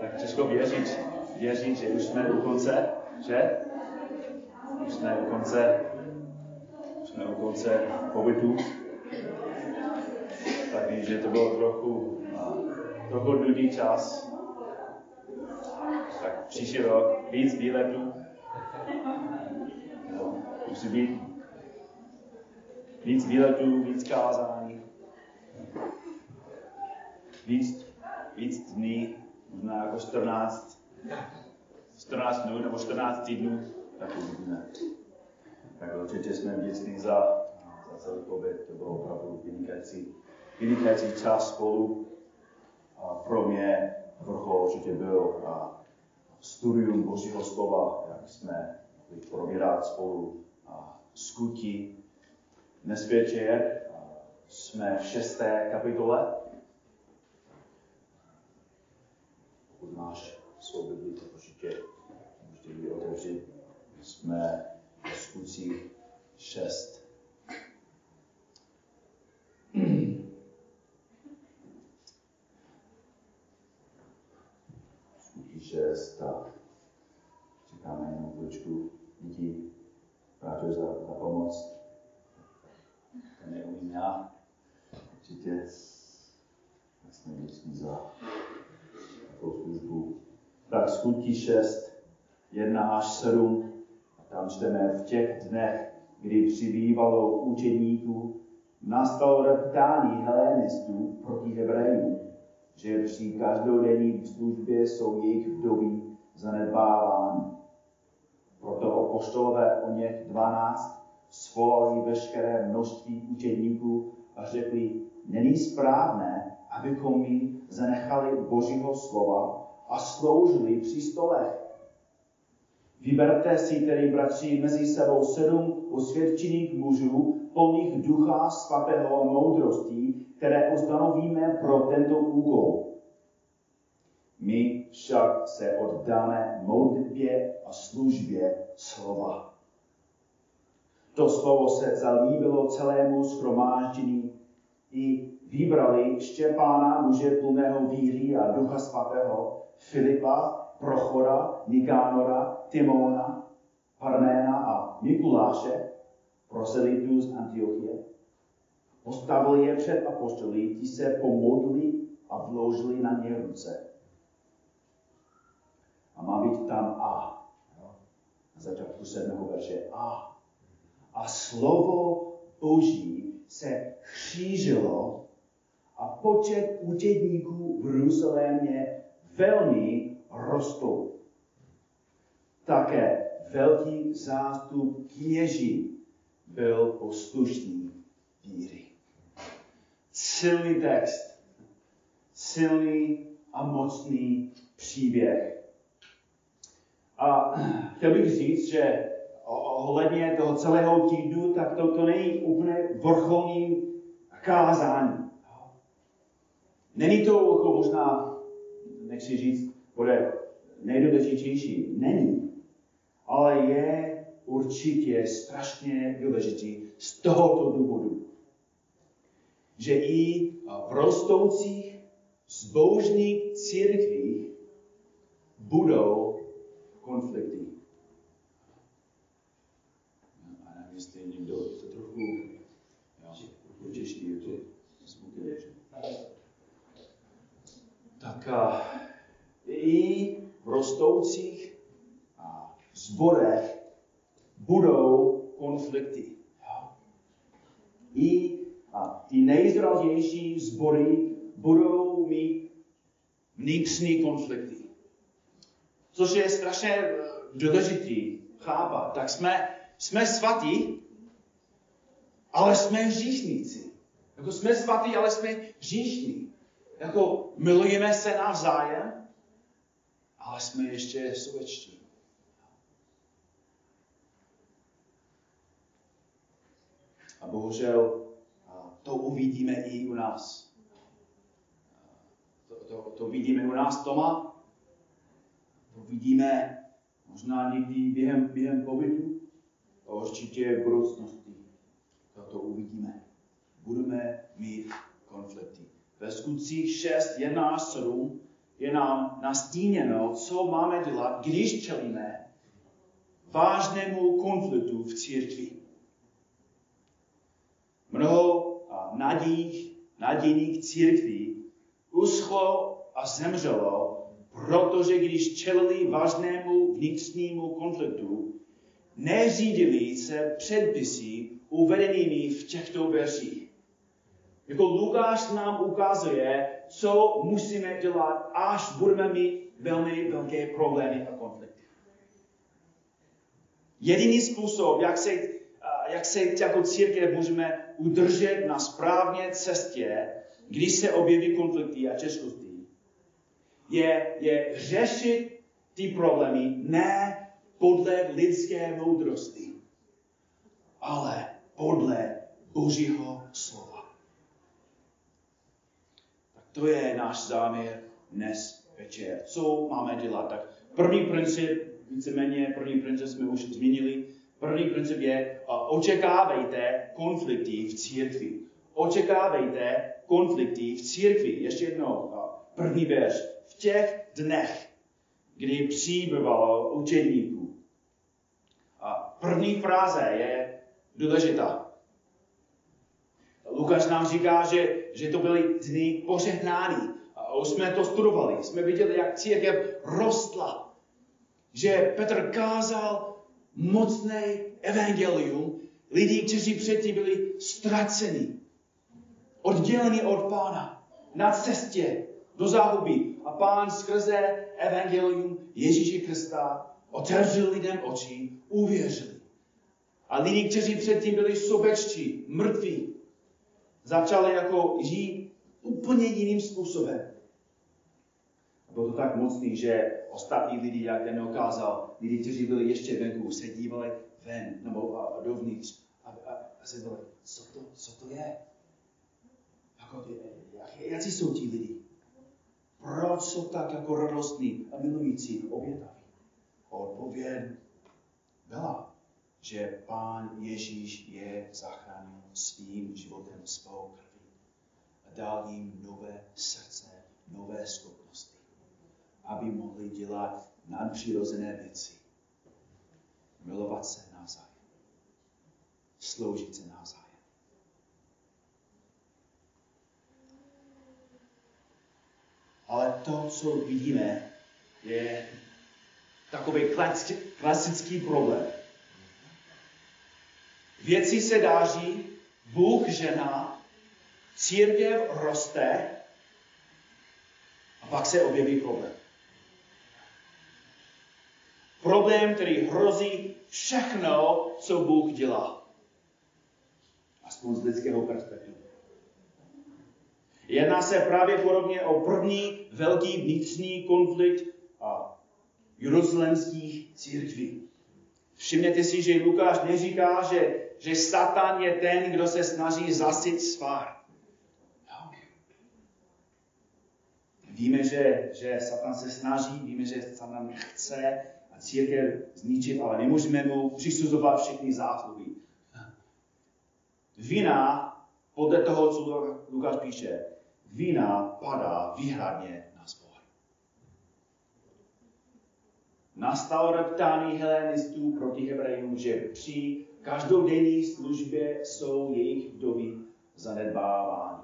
tak těžko věřit, věřit, že už jsme u konce, že? Už jsme u konce, už jsme u konce pobytu. Tak vím, že to bylo trochu, trochu nudný čas. Tak příští rok víc výletů. No, musí být víc výletů, víc kázání. Víc, víc dní, možná jako 14, 14 dnů nebo 14 týdnů, tak uvidíme. Tak určitě jsme vděční za, za celý pobyt, to bylo opravdu vynikající, vynikající čas spolu. A pro mě vrchol určitě byl a studium Božího slova, jak jsme mohli probírat spolu a skutí. Dnes večer jsme v šesté kapitole pokud máš svou Bibli, tak určitě můžete ji otevřít. Jsme v skutcích 6. Skutky 6 a čekáme jenom chvíličku. Díky, Bráťo, za, za pomoc. To neumím já. Určitě jsme vděční za. Tak skutí 6, 1 až 7, a tam čteme v těch dnech, kdy přibývalo učeníků, nastalo reptání helenistů proti Hebrejům, že při každodenní službě jsou jejich vdoví zanedbávány. Proto apoštolové o něch 12 svolali veškeré množství učeníků a řekli, není správné, abychom my zanechali Božího slova a sloužili při stolech. Vyberte si tedy, bratři, mezi sebou sedm osvědčených mužů, plných ducha svatého a moudrosti, které ustanovíme pro tento úkol. My však se oddáme modlitbě a službě slova. To slovo se zalíbilo celému schromáždění i vybrali Štěpána, muže plného víry a ducha svatého, Filipa, Prochora, Nikánora, Timona, Parména a Mikuláše, proselitu z Antiochie. Postavili je před apoštolí, ti se pomodli a vložili na ně ruce. A má být tam A. Na začátku sedmého verše A. A slovo Boží se křížilo a počet učedníků v Jeruzalémě velmi rostou. Také velký zástup kněží byl poslušný víry. Silný text, silný a mocný příběh. A chtěl bych říct, že ohledně toho celého týdnu, tak to, to není úplně vrcholní kázání. Není to jako možná, nechci říct, bude nejdůležitější. Není. Ale je určitě strašně důležitý z tohoto důvodu. Že i v rostoucích zbožných církvích budou konflikty. A nevím, jestli někdo to trochu, těžký, je to smutné tak i v rostoucích zborech budou konflikty. I a ty nejzdravější zbory budou mít vnitřní konflikty. Což je strašně eh, důležitý chápat. Tak jsme, jsme svatí, ale jsme hříšníci. Jako jsme svatí, ale jsme hříšní jako milujeme se navzájem, jsme ještě sovečtí. A bohužel to uvidíme i u nás. To, to, to vidíme u nás doma, to vidíme možná někdy během, během pobytu, a určitě v budoucnosti. To, to uvidíme. Budeme mít konflikty ve skutcích 6, 1 až 7 je nám nastíněno, co máme dělat, když čelíme vážnému konfliktu v církvi. Mnoho nadějných, nadějných církví uschlo a zemřelo, protože když čelili vážnému vnitřnímu konfliktu, neřídili se předpisy uvedenými v těchto verších. Jako Lukáš nám ukazuje, co musíme dělat, až budeme mít velmi velké problémy a konflikty. Jediný způsob, jak se, jak se jako církev můžeme udržet na správné cestě, když se objeví konflikty a těžkosti, je, je řešit ty problémy ne podle lidské moudrosti, ale podle Božího slova. To je náš záměr dnes večer. Co máme dělat? Tak první princip, víceméně první princip jsme už zmínili, první princip je očekávejte konflikty v církvi. Očekávejte konflikty v církvi. Ještě jednou, první verš. V těch dnech, kdy přibývalo učedníků. A první fráze je důležitá. Lukáš nám říká, že, že to byly dny požehnání. A už jsme to studovali. Jsme viděli, jak církev rostla. Že Petr kázal mocné evangelium lidí, kteří předtím byli ztraceni, odděleni od pána, na cestě do záhuby. A pán skrze evangelium Ježíše Krista otevřel lidem oči, uvěřili. A lidi, kteří předtím byli sobečtí, mrtví, začali jako žít úplně jiným způsobem. A bylo to tak mocný, že ostatní lidi, jak ten ukázal, lidi, kteří byli ještě venku, se dívali ven nebo a, a dovnitř a, a, a se dívali, co to, co to je? Jako, jak, jaký jsou ti lidi? Proč jsou tak jako radostní a milující, obětaví? Odpověď byla, že Pán Ježíš je zachránil svým životem, svou krví a dal jim nové srdce, nové schopnosti, aby mohli dělat nadpřirozené věci. Milovat se navzájem. Sloužit se navzájem. Ale to, co vidíme, je takový klasický problém. Věci se dáří, Bůh žena, církev roste a pak se objeví problém. Problém, který hrozí všechno, co Bůh dělá. Aspoň z lidského perspektivy. Jedná se právě podobně o první velký vnitřní konflikt a jeruzalemských církví. Všimněte si, že Lukáš neříká, že, že Satan je ten, kdo se snaží zasit svár. Víme, že, že Satan se snaží, víme, že Satan chce a církev zničit, ale nemůžeme mu přisuzovat všechny zásluhy. Vina, podle toho, co Lukáš píše, vina padá výhradně na zbor. Nastal reptání helenistů proti Hebrejům, že při každodenní službě jsou jejich vdovy zanedbávány.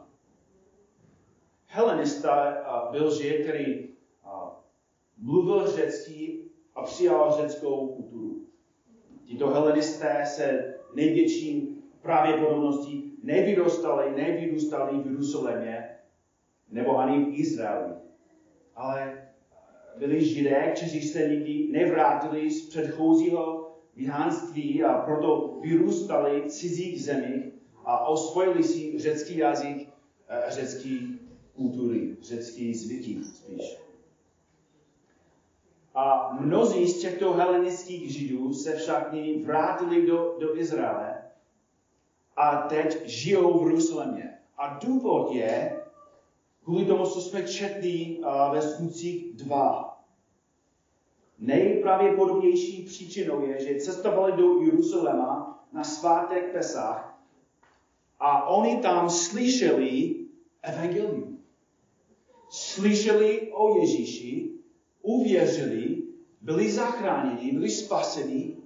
Helenista byl žid, který mluvil řecky a přijal řeckou kulturu. Tito helenisté se největším pravděpodobností nevyrostali, nevyrůstali v Jeruzalémě, nebo ani v Izraeli. Ale byli židé, kteří se nikdy nevrátili z předchozího vyhánství a proto vyrůstali v cizích zemích a osvojili si řecký jazyk, eh, řecký kultury, řecký zvyky spíš. A mnozí z těchto helenických židů se však nyní vrátili do, do Izraele a teď žijou v Jeruzalémě. A důvod je, kvůli tomu, co jsme četli uh, ve skutcích 2. Nejpravděpodobnější příčinou je, že cestovali do Jeruzaléma na svátek Pesach a oni tam slyšeli evangelium. slyšeli o Ježíši, uvěřili, byli zachráněni, byli spaseni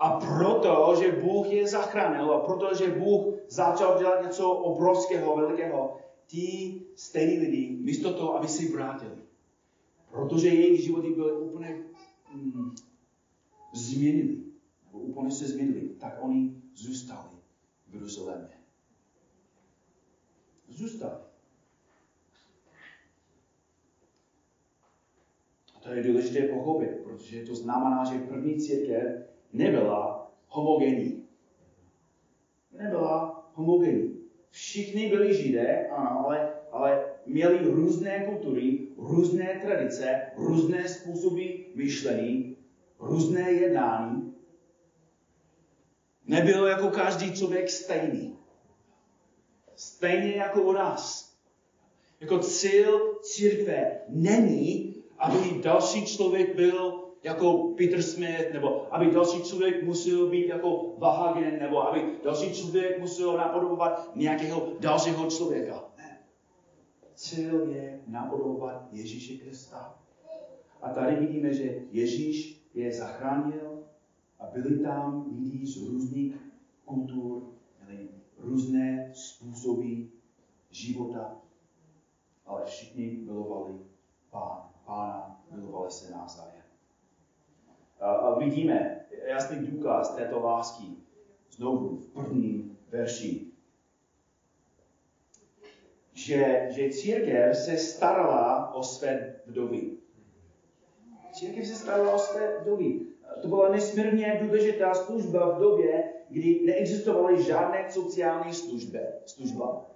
a proto, že Bůh je zachránil a protože Bůh začal dělat něco obrovského, velikého, ti stejní lidi, místo toho, aby si vrátili, protože jejich životy byly úplně mm, změnili, nebo úplně se změnili, tak oni zůstali v Jeruzalémě. Zůstali. A to je důležité pochopit, protože to znamená, že první církev nebyla homogenní. Nebyla homogenní. Všichni byli židé, ano, ale, ale měli různé kultury, různé tradice, různé způsoby myšlení, různé jednání. Nebylo jako každý člověk stejný. Stejně jako u nás. Jako cíl církve není, aby další člověk byl jako Peter Smith, nebo aby další člověk musel být jako Vahagen, nebo aby další člověk musel napodobovat nějakého dalšího člověka. Cíl je napodobovat Ježíše Krista. A tady vidíme, že Ježíš je zachránil a byli tam lidi z různých kultur, měli různé způsoby života, ale všichni milovali Pán, Pána, milovali se navzájem. A vidíme jasný důkaz této lásky znovu v prvním verši. Že, že církev se starala o své vdovy. Církev se starala o své vdovy. To byla nesmírně důležitá služba v době, kdy neexistovaly žádné sociální služby, služba.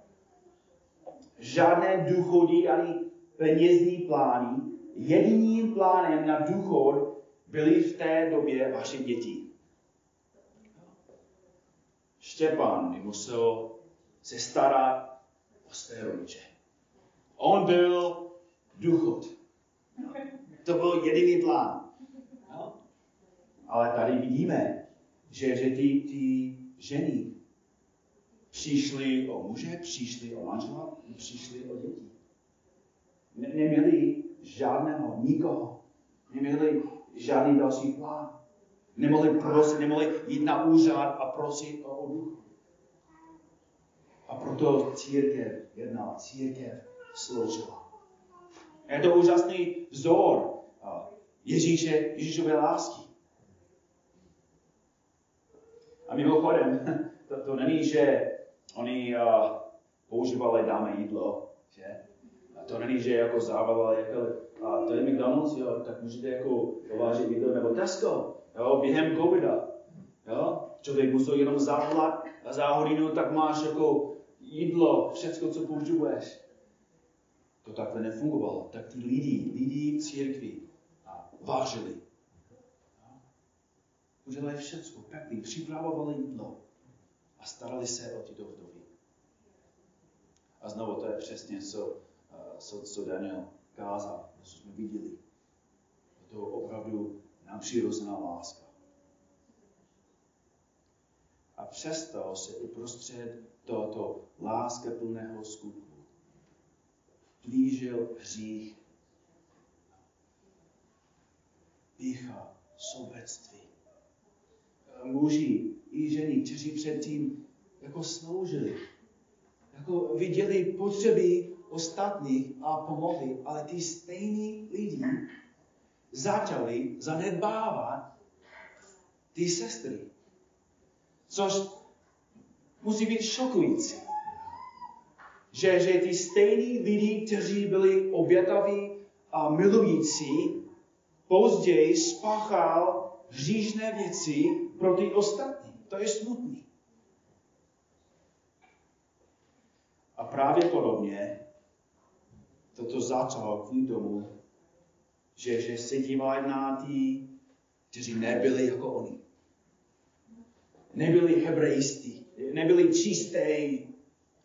Žádné důchody ani penězní plány. Jediným plánem na důchod byly v té době vaše děti. Štěpán musel se starat své rodiče. On byl důchod. To byl jediný plán. Ale tady vidíme, že, že ty, ty ženy přišly o muže, přišly o manžela, přišly o děti. Ne, neměli žádného, nikoho. Neměli žádný další plán. Nemohli prosit, nemohli jít na úřad a prosit o duchu. A proto církev jednala, církev sloužila. Je to úžasný vzor Ježíše, Ježíšové lásky. A mimochodem, to, to není, že oni uh, používali dáme jídlo, že? A to není, že jako zábava, jako a to je McDonald's, jo, tak můžete jako povážet jídlo, nebo Tesco, jo, během covida, jo, člověk musel jenom zavolat a za hodinu tak máš jako jídlo, všechno, co potřebuješ. To takhle nefungovalo. Tak ty lidi, lidi církvi vážili. Udělali všechno, pekli, připravovali jídlo a starali se o tyto vdovy. A znovu to je přesně, co, co, co Daniel kázal co jsme viděli. Je to opravdu nadpřirozená láska. A přesto se uprostřed tohoto láska plného skutku blížil hřích, pícha, sobectví. Muži i ženy, kteří předtím jako sloužili, jako viděli potřeby ostatních a pomohli, ale ty stejní lidi začali zanedbávat ty sestry. Což musí být šokující. Že, že ty stejní lidi, kteří byli obětaví a milující, později spáchal hříšné věci pro ty ostatní. To je smutný. A právě podobně toto začalo kvůli tomu, že, že se dívali na ty, kteří nebyli jako oni. Nebyli hebrejistí, nebyli čisté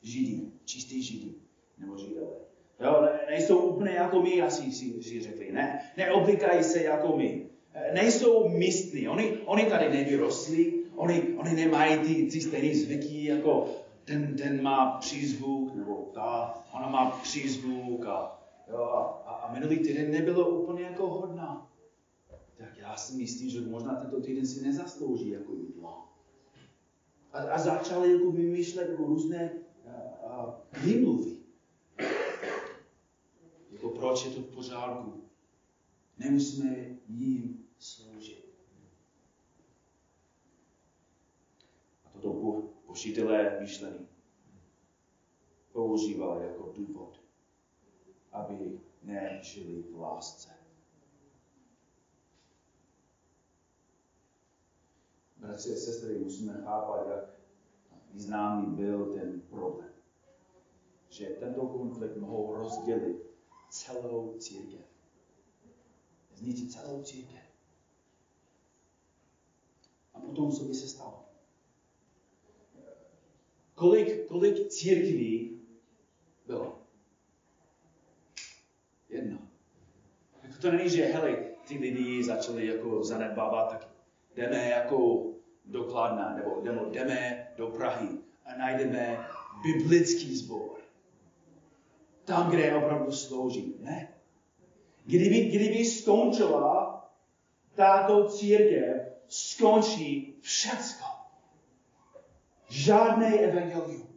židi, čistý židi, nebo židové. Jo, ne, nejsou úplně jako my, asi si, si řekli. Ne, neoblíkají se jako my. Nejsou místní. Oni, oni tady nevyrostli, oni, oni nemají ty, ty stejné zvyky jako ten, ten má přízvuk, nebo ta, ona má přízvuk a, jo, a, a, a minulý týden nebylo úplně jako hodná. Tak já si myslím, že možná tento týden si nezaslouží jako jídlo. A, a začali jako vymýšlet jako různé výmluvy. Jako proč je to v pořádku. Nemusíme jim sloužit. A toto po, pošitelé myšlení používali jako důvod, aby nežili v lásce. Bratři a sestry, musíme chápat, jak významný byl ten problém. Že tento konflikt mohou rozdělit celou církev. Zničit celou církev. A potom, co by se stalo? Kolik, kolik církví bylo? Jedno. Jako to není, že heli, ty lidi začali jako zanedbávat, tak jdeme jako do Kladna, nebo, nebo jdeme do Prahy a najdeme biblický sbor. Tam, kde opravdu slouží. Ne. Kdyby, kdyby skončila tato církev, skončí všecko. Žádné evangelium.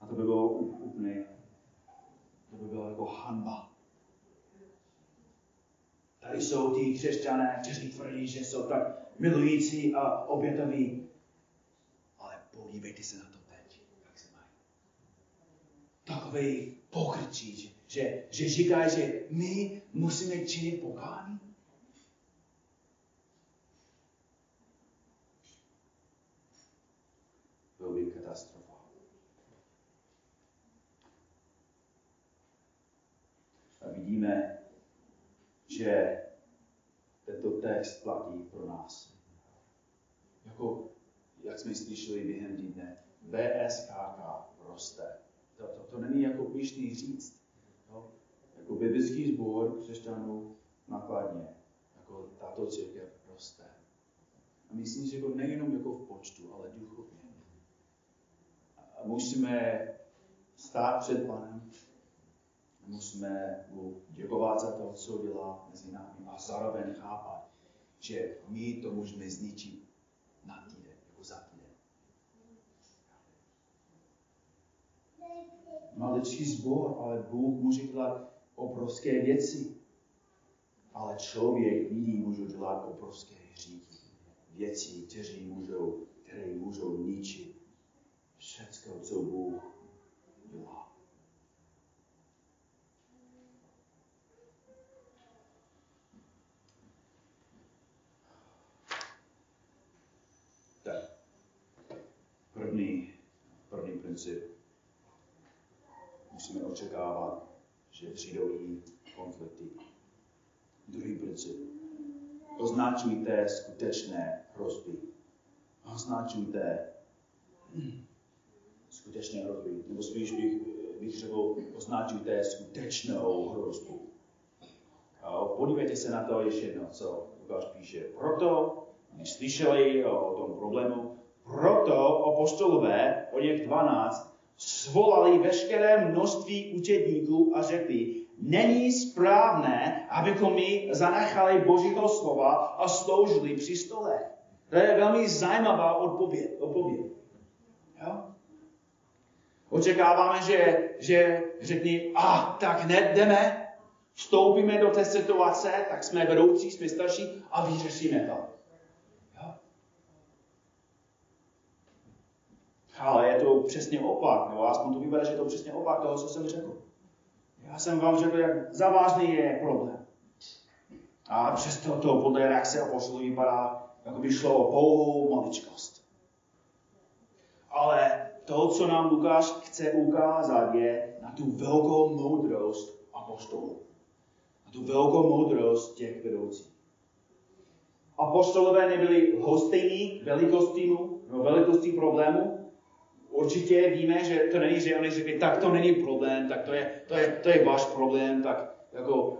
A to by bylo úplně, to by bylo jako hanba. Jsou ti křesťané, kteří tvrdí, že jsou tak milující a obětaví. Ale podívejte se na to teď, jak se mají. Takový pokryčí, že, že říkají, že my musíme činit pokání. Byl by katastrofa. A vidíme, že tento text platí pro nás. Jako, jak jsme slyšeli během týdne, BSKK roste. To, to, to není jako pišný říct. Jo? Jako biblický sbor křesťanů nakladně, jako tato církev roste. A myslím, že jako nejenom jako v počtu, ale duchovně. A musíme stát před Panem musíme mu děkovat za to, co dělá mezi námi a zároveň chápat, že my to můžeme zničit na týden, jako za týden. Maličký zbor, ale Bůh může dělat obrovské věci. Ale člověk vidí, může dělat obrovské hříchy. Věci, které můžou, které můžou ničit všecko, co Bůh dělá. První, první princip. Musíme očekávat, že přijdou i konflikty. Druhý princip. Označujte skutečné hrozby. Označujte skutečné hrozby. Nebo spíš bych, bych řekl, označujte skutečnou hrozbu. Podívejte se na to ještě jedno, co Lukáš píše. Proto, když slyšeli o tom problému, proto apostolové, o něch 12, svolali veškeré množství učedníků a řekli, není správné, abychom my zanechali Božího slova a sloužili při stole. To je velmi zajímavá odpověď. odpověď. Jo? Očekáváme, že, že řekni, a tak hned jdeme, vstoupíme do té situace, tak jsme vedoucí, jsme starší a vyřešíme to. Ale je to přesně opak, nebo aspoň to vypadá, že je to přesně opak toho, co jsem řekl. Já jsem vám řekl, jak závažný je problém. A přesto to podle reakce apostolů vypadá, jako by šlo o pouhou maličkost. Ale to, co nám Lukáš chce ukázat, je na tu velkou moudrost apostolů. Na tu velkou moudrost těch vedoucích. Apostolové nebyli hostejní velikostí, no, velikostí problému, určitě víme, že to není, že oni řekli, tak to není problém, tak to je, to je, to je váš problém, tak jako uh,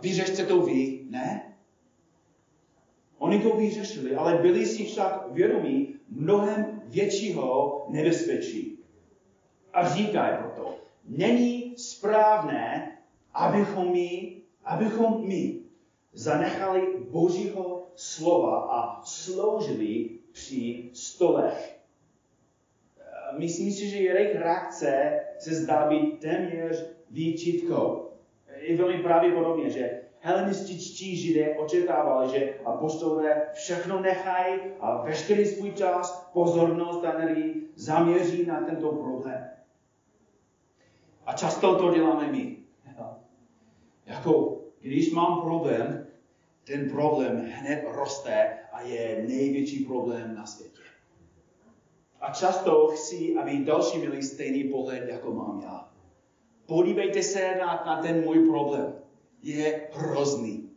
vyřešte to vy. Ne. Oni to vyřešili, ale byli si však vědomí mnohem většího nebezpečí. A říkají proto, není správné, abychom my, abychom my zanechali Božího slova a sloužili při stolech. Myslím si, že jejich reakce se zdá být téměř výčitkou. Je velmi pravděpodobně, že helenističtí židé očekávali, že apostolové všechno nechají a veškerý svůj čas, pozornost a energii zaměří na tento problém. A často to děláme my. Jako, když mám problém, ten problém hned roste a je největší problém na světě. A často chci, aby další měli stejný pohled, jako mám já. Podívejte se na, na ten můj problém. Je hrozný.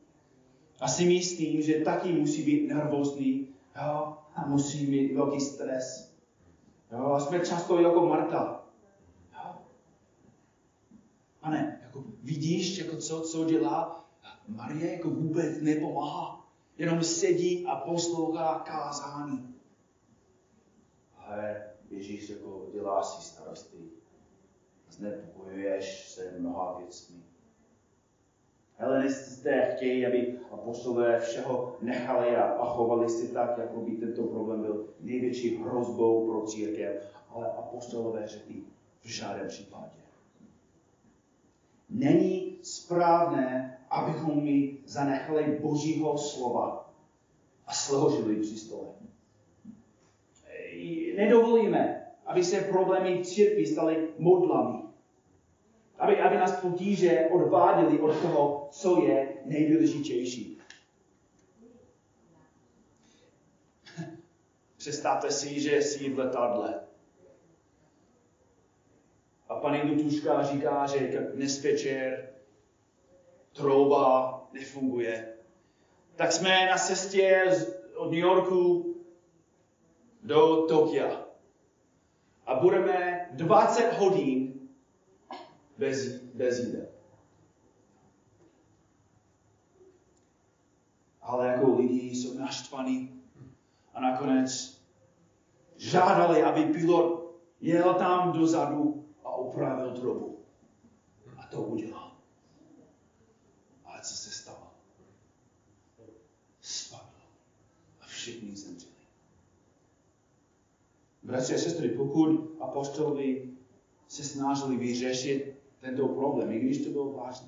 A si myslím, že taky musí být nervózní jo? a musí mít velký stres. Jo? A jsme často jako Marta. Jo? Pane, jako vidíš, jako co, co dělá? Marie jako vůbec nepomáhá. Jenom sedí a poslouchá kázání. Ale Ježíš jako dělá si starosti. Znepokojuješ se mnoha věcmi. Helenisté chtějí, aby apostolové všeho nechali a, chovali si tak, jako by tento problém byl největší hrozbou pro církev. Ale apostolové řekli v žádném případě. Není správné, abychom mi zanechali Božího slova a sloužili při stole. Nedovolíme, aby se problémy církví staly modlami. Aby, aby nás potíže odváděli od toho, co je nejdůležitější. Představte si, že jsi v letadle. A paní Lutuška říká, že dnes večer trouba nefunguje. Tak jsme na cestě od New Yorku do Tokia. A budeme 20 hodin bez, bez jídel. Ale jako lidi jsou naštvaní a nakonec žádali, aby pilot jel tam dozadu a opravil troubu. A to udělal. Ale co se stalo? Spadlo. A všichni. Bratři a sestry, pokud apostolovi se snažili vyřešit tento problém, i když to bylo vážné,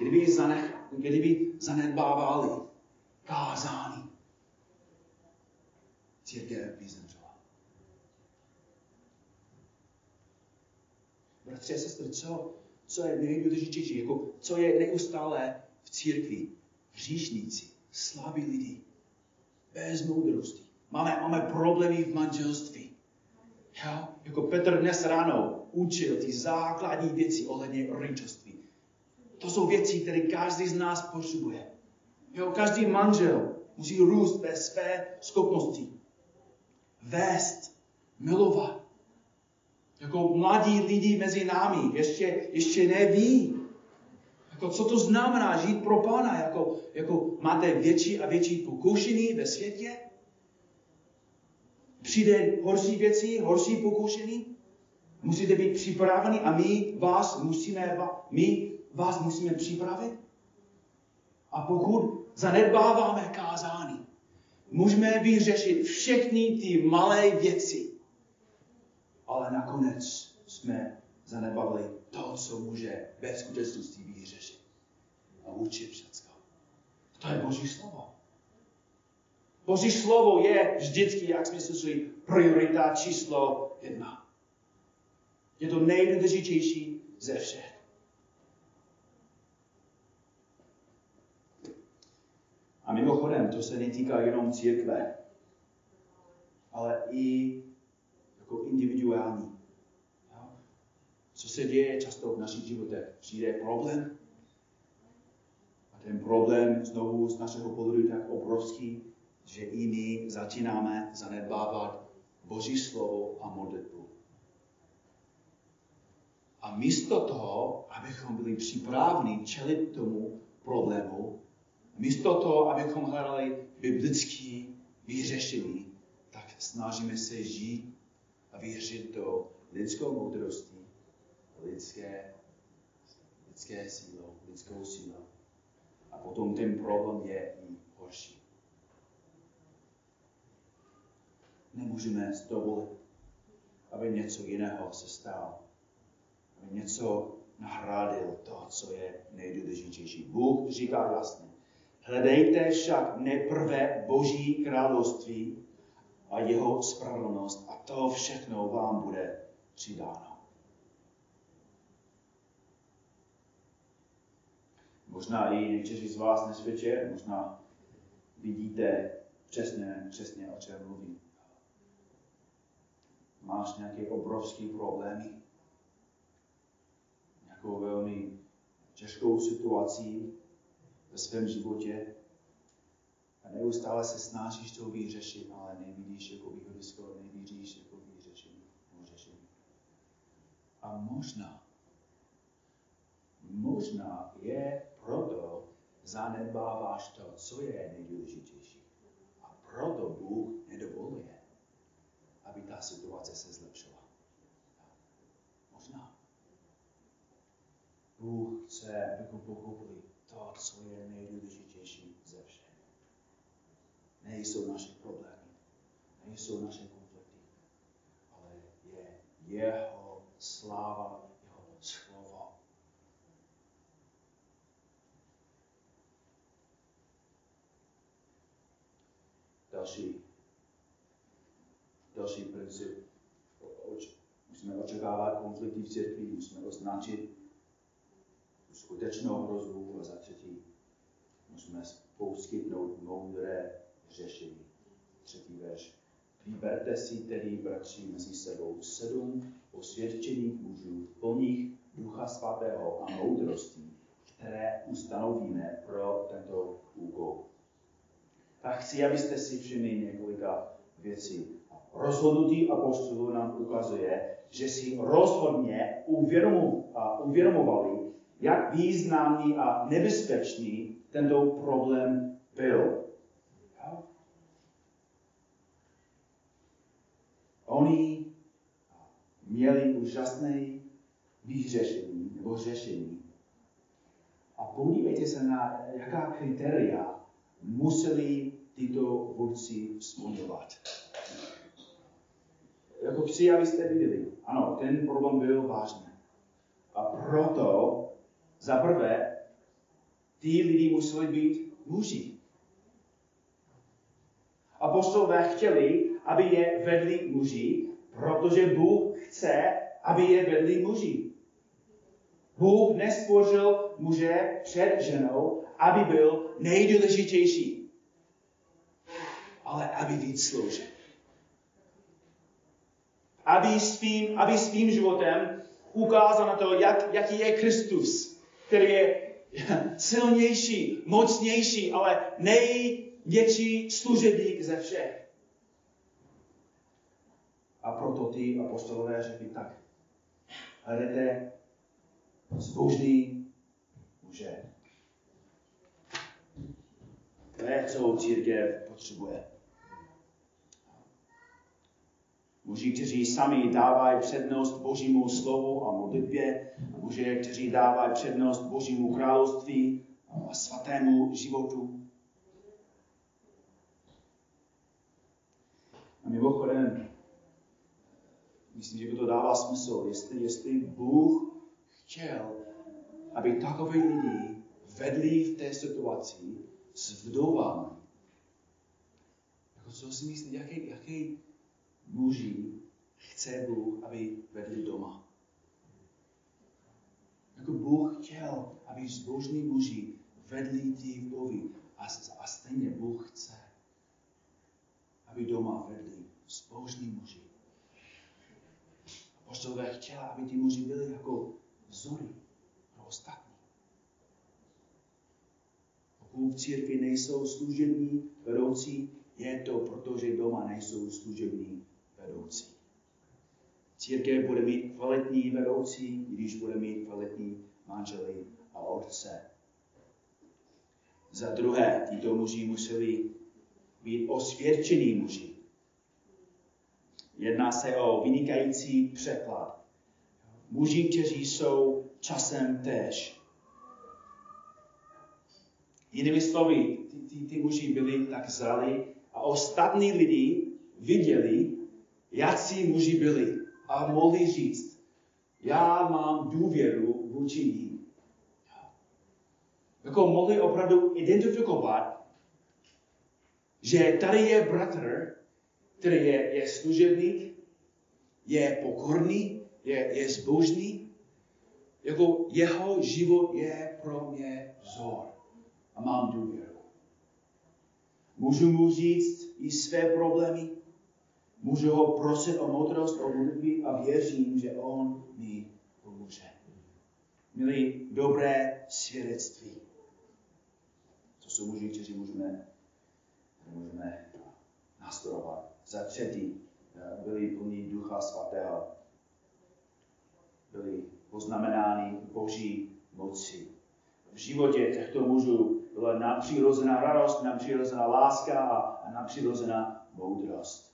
kdyby, zanech, kdyby zanedbávali kázání, církev by zemřela. Bratři a sestry, co, co je nejdůležitější, jako, co je neustále v církvi? Hříšníci, slabí lidi, bez moudrosti. Máme, máme problémy v manželství. Jo? Jako Petr dnes ráno učil ty základní věci ohledně rodičovství. To jsou věci, které každý z nás potřebuje. Jo? Každý manžel musí růst ve své schopnosti. Vést, milovat. Jako mladí lidi mezi námi ještě, ještě neví, jako co to znamená žít pro Pána. Jako, jako máte větší a větší pokušení ve světě. Přijde horší věci, horší pokušení. Musíte být připraveni a my vás musíme, my vás musíme připravit. A pokud zanedbáváme kázání, můžeme vyřešit všechny ty malé věci. Ale nakonec jsme zanedbali to, co může ve skutečnosti vyřešit. A učit všechno. To je Boží slovo. Boží slovo je vždycky, jak jsme slyšeli, priorita číslo jedna. Je to nejdůležitější ze všech. A mimochodem, to se netýká jenom církve, ale i jako individuální. Co se děje často v našich životech? Přijde problém a ten problém znovu z našeho pohledu tak obrovský, že i my začínáme zanedbávat Boží slovo a modlitbu. A místo toho, abychom byli připraveni čelit tomu problému, Místo toho, abychom hledali biblický vyřešení, tak snažíme se žít a věřit do lidskou moudrostí, lidské, lidské sílou, lidskou sílou. A potom ten problém je i horší. Nemůžeme dovolit, aby něco jiného se stalo. Aby něco nahradil to, co je nejdůležitější. Bůh říká jasně, hledejte však neprve Boží království a jeho spravedlnost a to všechno vám bude přidáno. Možná i někteří z vás nesvědče, možná vidíte přesně, přesně o čem mluvím. Máš nějaké obrovské problémy, nějakou velmi těžkou situaci ve svém životě a neustále se snažíš to vyřešit, ale nevidíš jako výhodisko, nevidíš jako vyřešení, řešení. A možná, možná je proto zanedbáváš to, co je nejdůležitější. A proto Bůh nedovoluje, aby ta situace se zlepšila. Možná. Bůh chce, abychom pochopili to, co je nejdůležitější ze všech. Nejsou naše problémy, nejsou naše konflikty, ale je jeho sláva, jeho slovo. Další, další princip. Musíme očekávat konflikty v církvi, musíme označit skutečnou hrozbu a za třetí musíme poskytnout moudré řešení. Třetí verš. Vyberte si tedy, bratři, mezi sebou sedm osvědčených mužů, plných ducha svatého a moudrostí, které ustanovíme pro tento úkol. Tak chci, abyste si všimli několika věcí. Rozhodnutí apostolů nám ukazuje, že si rozhodně uvědomovali, jak významný a nebezpečný tento problém byl. Oni měli úžasné vyřešení nebo řešení. A podívejte se na, jaká kritéria museli tyto vůdci splňovat. Jako chci, abyste viděli. Ano, ten problém byl vážný. A proto za prvé, ty lidi museli být muži. Apostolové chtěli, aby je vedli muži, protože Bůh chce, aby je vedli muži. Bůh nestvořil muže před ženou, aby byl nejdůležitější, ale aby víc sloužil. Aby svým, aby svým životem ukázal na to, jak, jaký je Kristus který je silnější, mocnější, ale největší služebník ze všech. A proto ty apostolové řekli tak. Hledajte zbožný muže. To je, co církev potřebuje. Muži, kteří sami dávají přednost Božímu slovu a modlitbě, muži, kteří dávají přednost Božímu království a svatému životu. A mimochodem, myslím, že by to dává smysl, jestli, jestli Bůh chtěl, aby takové lidi vedli v té situaci s vdovami. Jako co si myslíte, jaký, jaký muži chce Bůh, aby vedli doma. Jako Bůh chtěl, aby zbožní muži vedli ty vdovy. A, a stejně Bůh chce, aby doma vedli zbožní muži. Apoštolové chtěla, aby ty muži byli jako vzory pro ostatní. Pokud v církvi nejsou služební vedoucí, je to proto, že doma nejsou služební vedoucí. Církev bude mít kvalitní vedoucí, když bude mít kvalitní manžely a otce. Za druhé, tyto muži museli být osvědčení muži. Jedná se o vynikající překlad. Muži, kteří jsou časem též. Jinými slovy, ty, ty, ty muži byli tak zrali a ostatní lidi viděli, jaký muži byli a mohli říct, já mám důvěru vůči ním. Jako mohli opravdu identifikovat, že tady je bratr, který je, je služebník, je pokorný, je, je zbožný, jako jeho život je pro mě vzor a mám důvěru. Můžu mu říct i své problémy, můžu ho prosit o moudrost, o modlitby a věřím, že on mi pomůže. Milí dobré svědectví. To jsou muži, kteří můžeme, můžeme nastudovat. Za třetí, byli plní Ducha Svatého. Byli poznamenáni Boží moci. V životě těchto mužů byla nadpřirozená radost, nadpřirozená láska a nadpřirozená moudrost.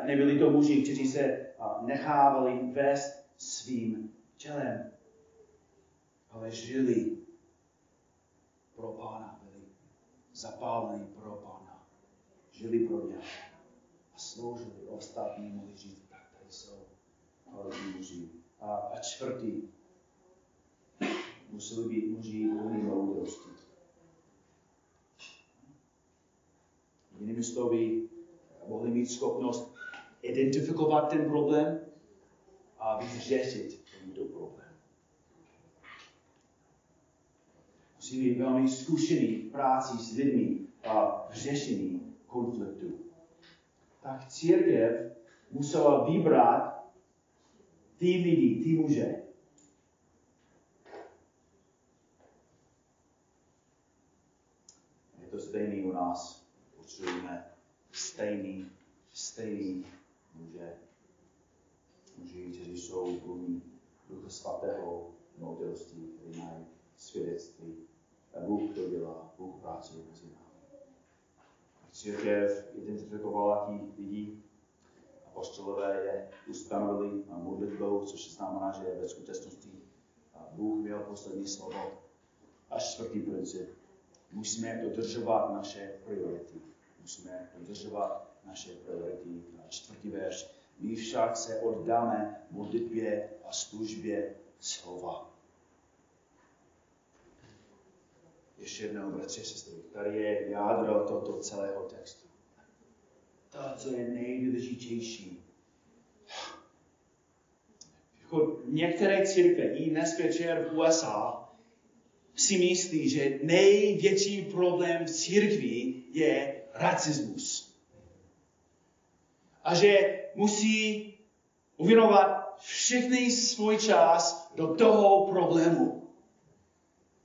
Nebyli to muži, kteří se nechávali vést svým tělem, ale žili pro Pána, byli zapálení pro Pána, žili pro ně a sloužili ostatní, mohli říct, tak tady jsou muži. A, a čtvrtý, museli být muži plní moudrosti. Jinými slovy, mohli mít schopnost identifikovat ten problém a vyřešit tento problém. Musí být velmi zkušený v práci s lidmi a v řešení konfliktu. Tak církev musela vybrat ty lidi, ty muže, to stejný u nás. Potřebujeme stejný, stejný jsou plní Ducha Svatého, moudrosti, kteří mají svědectví. A Bůh to dělá, Bůh pracuje mezi námi. Církev identifikovala ti lidi, apostolové je ustanovili modlitbou, což znamená, že ve skutečnosti Bůh měl poslední slovo. A čtvrtý princip musíme dodržovat naše priority. Musíme dodržovat naše priority. A čtvrtý verš. My však se oddáme modlitbě a službě slova. Ještě jednou, bratři a sestry, tady je jádro tohoto celého textu. To, co je nejdůležitější. Jako některé církve i dnes večer v USA si myslí, že největší problém v církvi je racismus. A že musí uvěnovat všechny svůj čas do toho problému.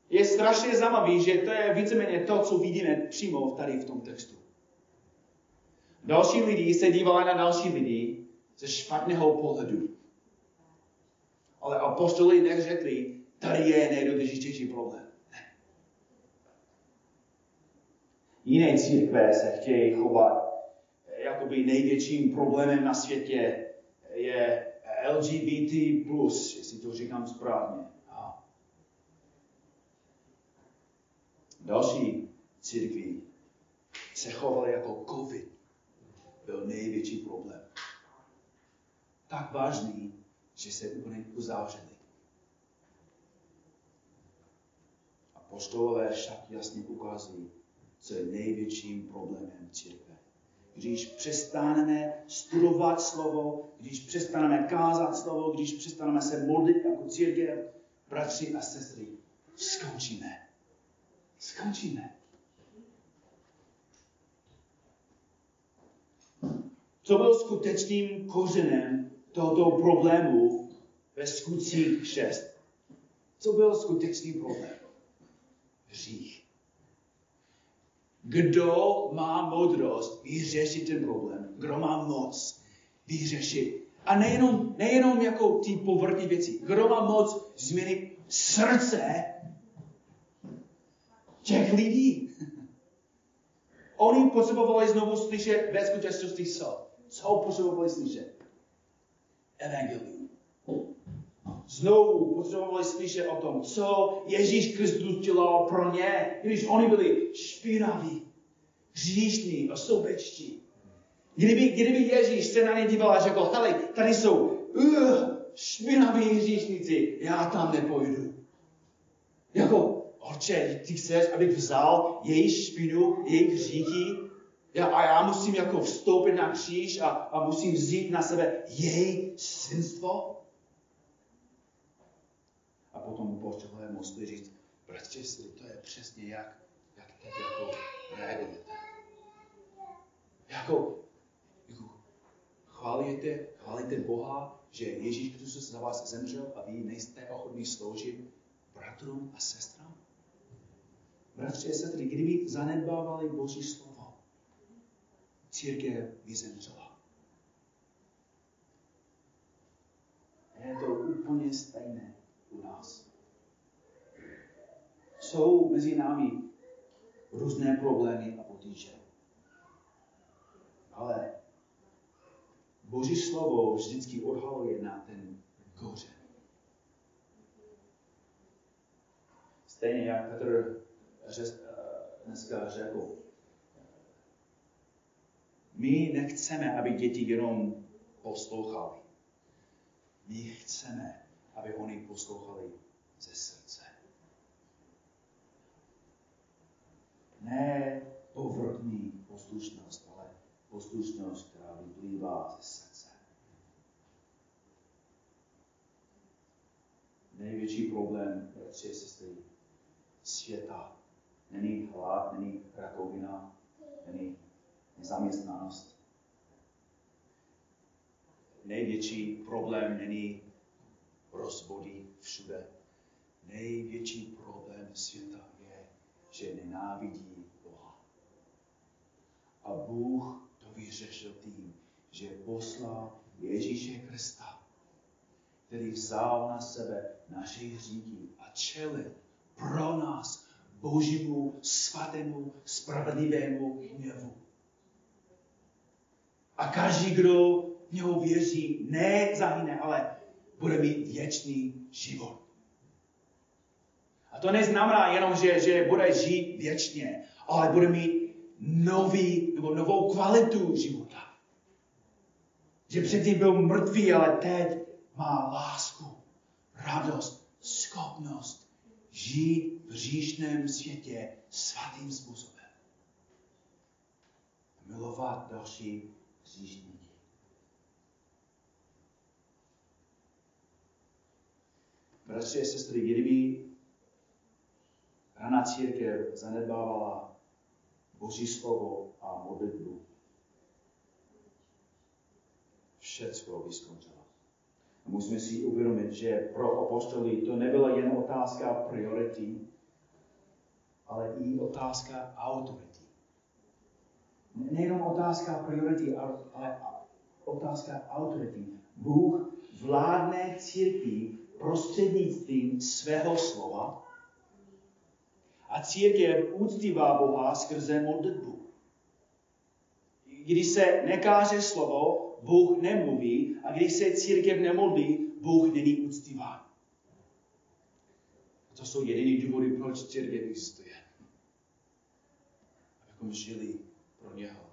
Je strašně zajímavý, že to je víceméně to, co vidíme přímo tady v tom textu. Další lidi se dívají na další lidi ze špatného pohledu. Ale apostoli neřekli, tady je nejdůležitější problém. Jiné církve se chtějí chovat, jakoby největším problémem na světě je LGBT+, jestli to říkám správně. A další církví se chovaly jako COVID. Byl největší problém. Tak vážný, že se úplně uzavřeli. Apostolové však jasně ukazují, co je největším problémem církve. Když přestaneme studovat slovo, když přestaneme kázat slovo, když přestaneme se modlit jako církev, bratři a sestry, skončíme. Skončíme. Co byl skutečným kořenem tohoto problému ve skutcích 6? Co byl skutečný problém? hřích. Kdo má moudrost vyřešit ten problém? Kdo má moc vyřešit? A nejenom, nejenom jako ty povrchní věci. Kdo má moc změnit srdce těch lidí. Oni potřebovali znovu slyšet ve skutečnosti co? Co potřebovali slyšet? Evangelium. Znovu potřebovali slyšet o tom, co Ježíš Kristus dělal pro ně, když oni byli špinaví, hříšní a sobečtí. Kdyby, kdyby Ježíš se na ně díval a řekl, hele, tady jsou uh, špinaví hříšníci, já tam nepojdu. Jako, oče, ty chceš, abych vzal jejich špinu, jejich hříchy já, a já musím jako vstoupit na kříž a, a musím vzít na sebe jejich synstvo? Potom poštolové musí říct, bratře, to je přesně jak, jak teď jako reagujete. Jako, jako chválíte, chválíte Boha, že Ježíš Kristus za vás zemřel a vy nejste ochotní sloužit bratrům a sestrám? Bratři a sestry, kdyby zanedbávali Boží slovo, církev by zemřela. Je to úplně stejné u nás. Jsou mezi námi různé problémy a potíže. Ale Boží slovo vždycky odhaluje na ten kořen. Stejně jak Petr dneska řekl, my nechceme, aby děti jenom poslouchali. My chceme, aby oni ze srdce. Ne povrchní poslušnost, ale poslušnost, která vyplývá ze srdce. Největší problém, bratři a sestry, světa není hlad, není rakovina, není nezaměstnanost. Největší problém není rozvody všude. Největší problém světa je, že nenávidí Boha. A Bůh to vyřešil tím, že poslal Ježíše Krista, který vzal na sebe naše hříchy a čelil pro nás božímu, svatému, spravedlivému hněvu. A každý, kdo v něho věří, ne zahyne, ale bude mít věčný život. A to neznamená jenom, že, že bude žít věčně, ale bude mít nový, nebo novou kvalitu života. Že předtím byl mrtvý, ale teď má lásku, radost, schopnost žít v říšném světě svatým způsobem. Milovat další hříšníky. Bratři a sestry, kdyby raná církev zanedbávala Boží slovo a modlitbu, všecko skončilo. A musíme si uvědomit, že pro apostolí to nebyla jen otázka priority, ale i otázka autority. Nejenom otázka priority, ale otázka autority. Bůh vládne církví prostřednictvím svého slova a církev úctívá Boha skrze modlitbu. Když se nekáže slovo, Bůh nemluví a když se církev nemodlí, Bůh není úctíván. To jsou jediný důvody, proč církev existuje. Abychom žili pro něho,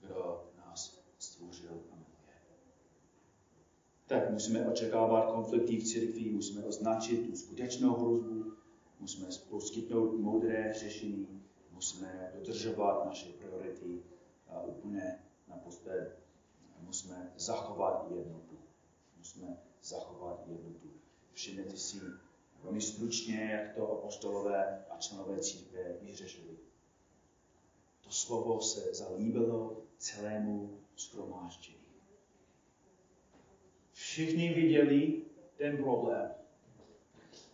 kdo nás stvořil a miluje. Tak musíme očekávat konflikty v církvi, musíme označit tu skutečnou hrozbu, musíme poskytnout moudré řešení, musíme dodržovat naše priority a úplně naposled musíme zachovat jednotu. Musíme zachovat jednotu. Všimněte si velmi stručně, jak to apostolové a členové církve vyřešili. To slovo se zalíbilo celému schromáždění. Všichni viděli ten problém.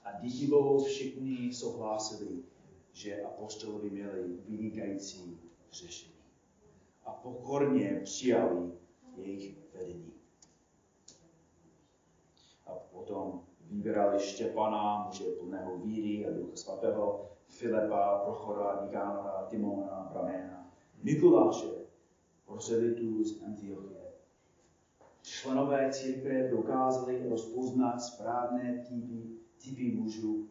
A Bohu všichni souhlasili, že apostolovi měli vynikající řešení. A pokorně přijali jejich vedení. A potom vybrali Štěpana, muže plného víry a ducha svatého, Filipa, Prochora, Nikánora, Timona, Braména, Mikuláše, proselitů z Antiochie. Členové církve dokázali rozpoznat správné typy, typy mužů.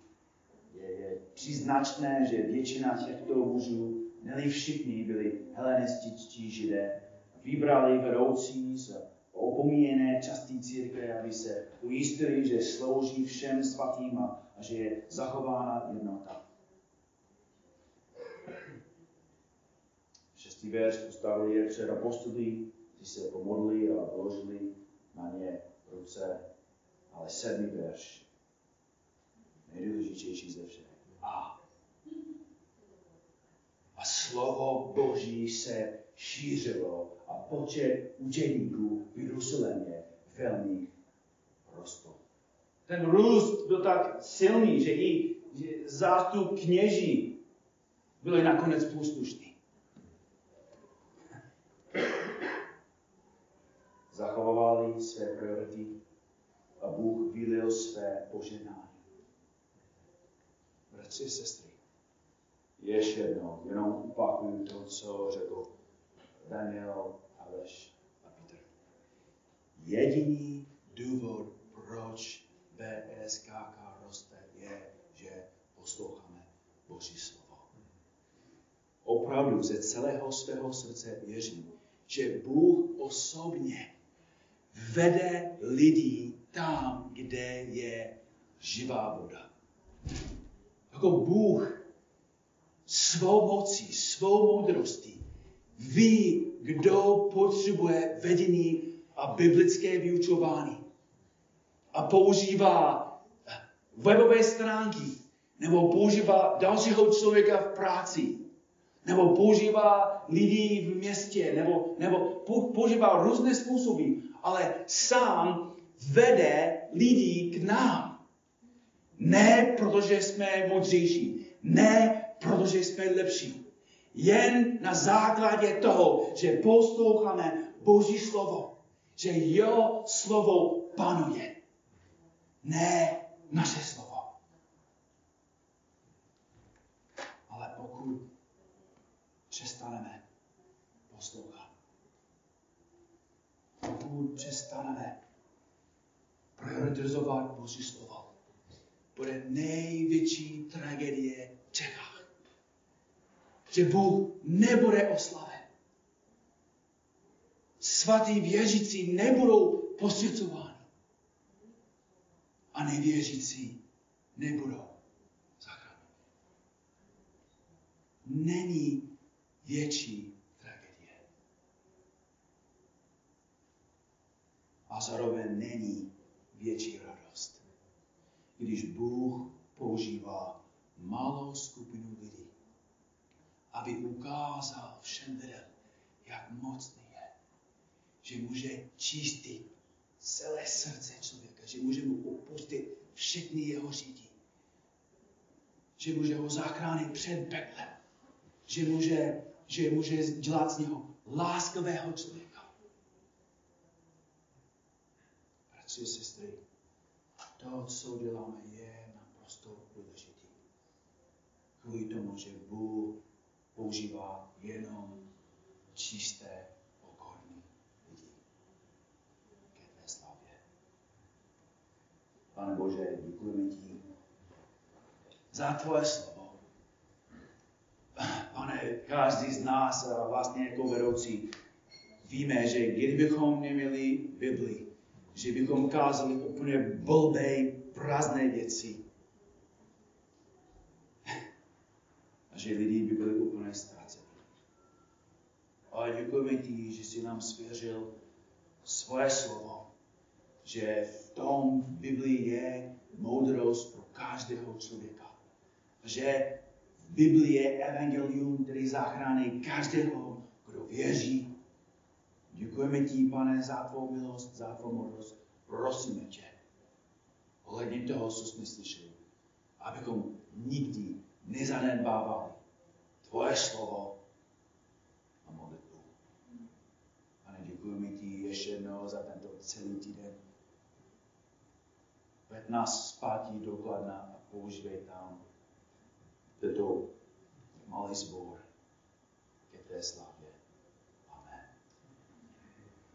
Je, je příznačné, že většina těchto mužů, neli všichni, byli helenističtí židé. Vybrali vedoucí z opomíjené části církve, aby se ujistili, že slouží všem svatým a, že je zachována jednota. Šestý verš postavili je před apostoly, kteří se pomodli a vložili na ně ruce. Ale sedmý verš, nejdůležitější ze všech. A. A slovo Boží se šířilo a počet učeníků v Jeruzalémě velmi rostl. Ten růst byl tak silný, že i zástup kněží byli nakonec poslušní. Zachovávali své priority a Bůh vylil své poženání. Bratři sestry, ještě jednou, jenom opakuju to, co řekl Daniel, Aleš a Petr. Jediný důvod, proč BSKK roste, je, že posloucháme Boží slovo. Opravdu ze celého svého srdce věřím, že Bůh osobně vede lidi tam, kde je živá voda. Jako Bůh svou mocí, svou moudrostí ví, kdo potřebuje vedení a biblické vyučování. A používá webové stránky, nebo používá dalšího člověka v práci, nebo používá lidi v městě, nebo, nebo používá různé způsoby, ale sám vede lidi k nám. Ne protože jsme modřejší, ne protože jsme lepší, jen na základě toho, že posloucháme Boží slovo, že jeho slovo panuje. Ne naše slovo. Ale pokud přestaneme poslouchat, pokud přestaneme prioritizovat Boží slovo, bude největší tragédie v Čechách že Bůh nebude oslaven. Svatí věřící nebudou posvěcováni. A nevěřící nebudou zachráněni. Není větší tragédie. A zároveň není větší radost, když Bůh používá malou skupinu lidí, aby ukázal všem lidem, jak mocný je. Že může čistit celé srdce člověka, že může mu opustit všechny jeho řídí. Že může ho zachránit před peklem. Že může, že může dělat z něho láskavého člověka. Bratři a sestry, to, co děláme, je naprosto důležité. Kvůli tomu, že Bůh používá jenom čisté, pokorní lidi ke tvé slavě. Pane Bože, děkujeme ti za tvoje slovo. Pane, každý z nás vlastně jako vedoucí víme, že kdybychom neměli Bibli, že bychom kázali úplně blbé, prázdné věci, a že lidi by byli úplně ztraceni. Ale děkujeme ti, že jsi nám svěřil svoje slovo, že v tom Biblii je moudrost pro každého člověka. Že v Biblii je evangelium, který zachrání každého, kdo věří. Děkujeme ti, pane, za tvou milost, za tvou moudrost. Prosíme tě, ohledně toho, co jsme slyšeli, abychom nikdy nezanedbávali tvoje slovo a modlitbu. Pane, děkujeme ti ještě jednou za tento celý týden. Veď nás zpátí do Kladna a používej tam vedou malý sbor ke té slávě.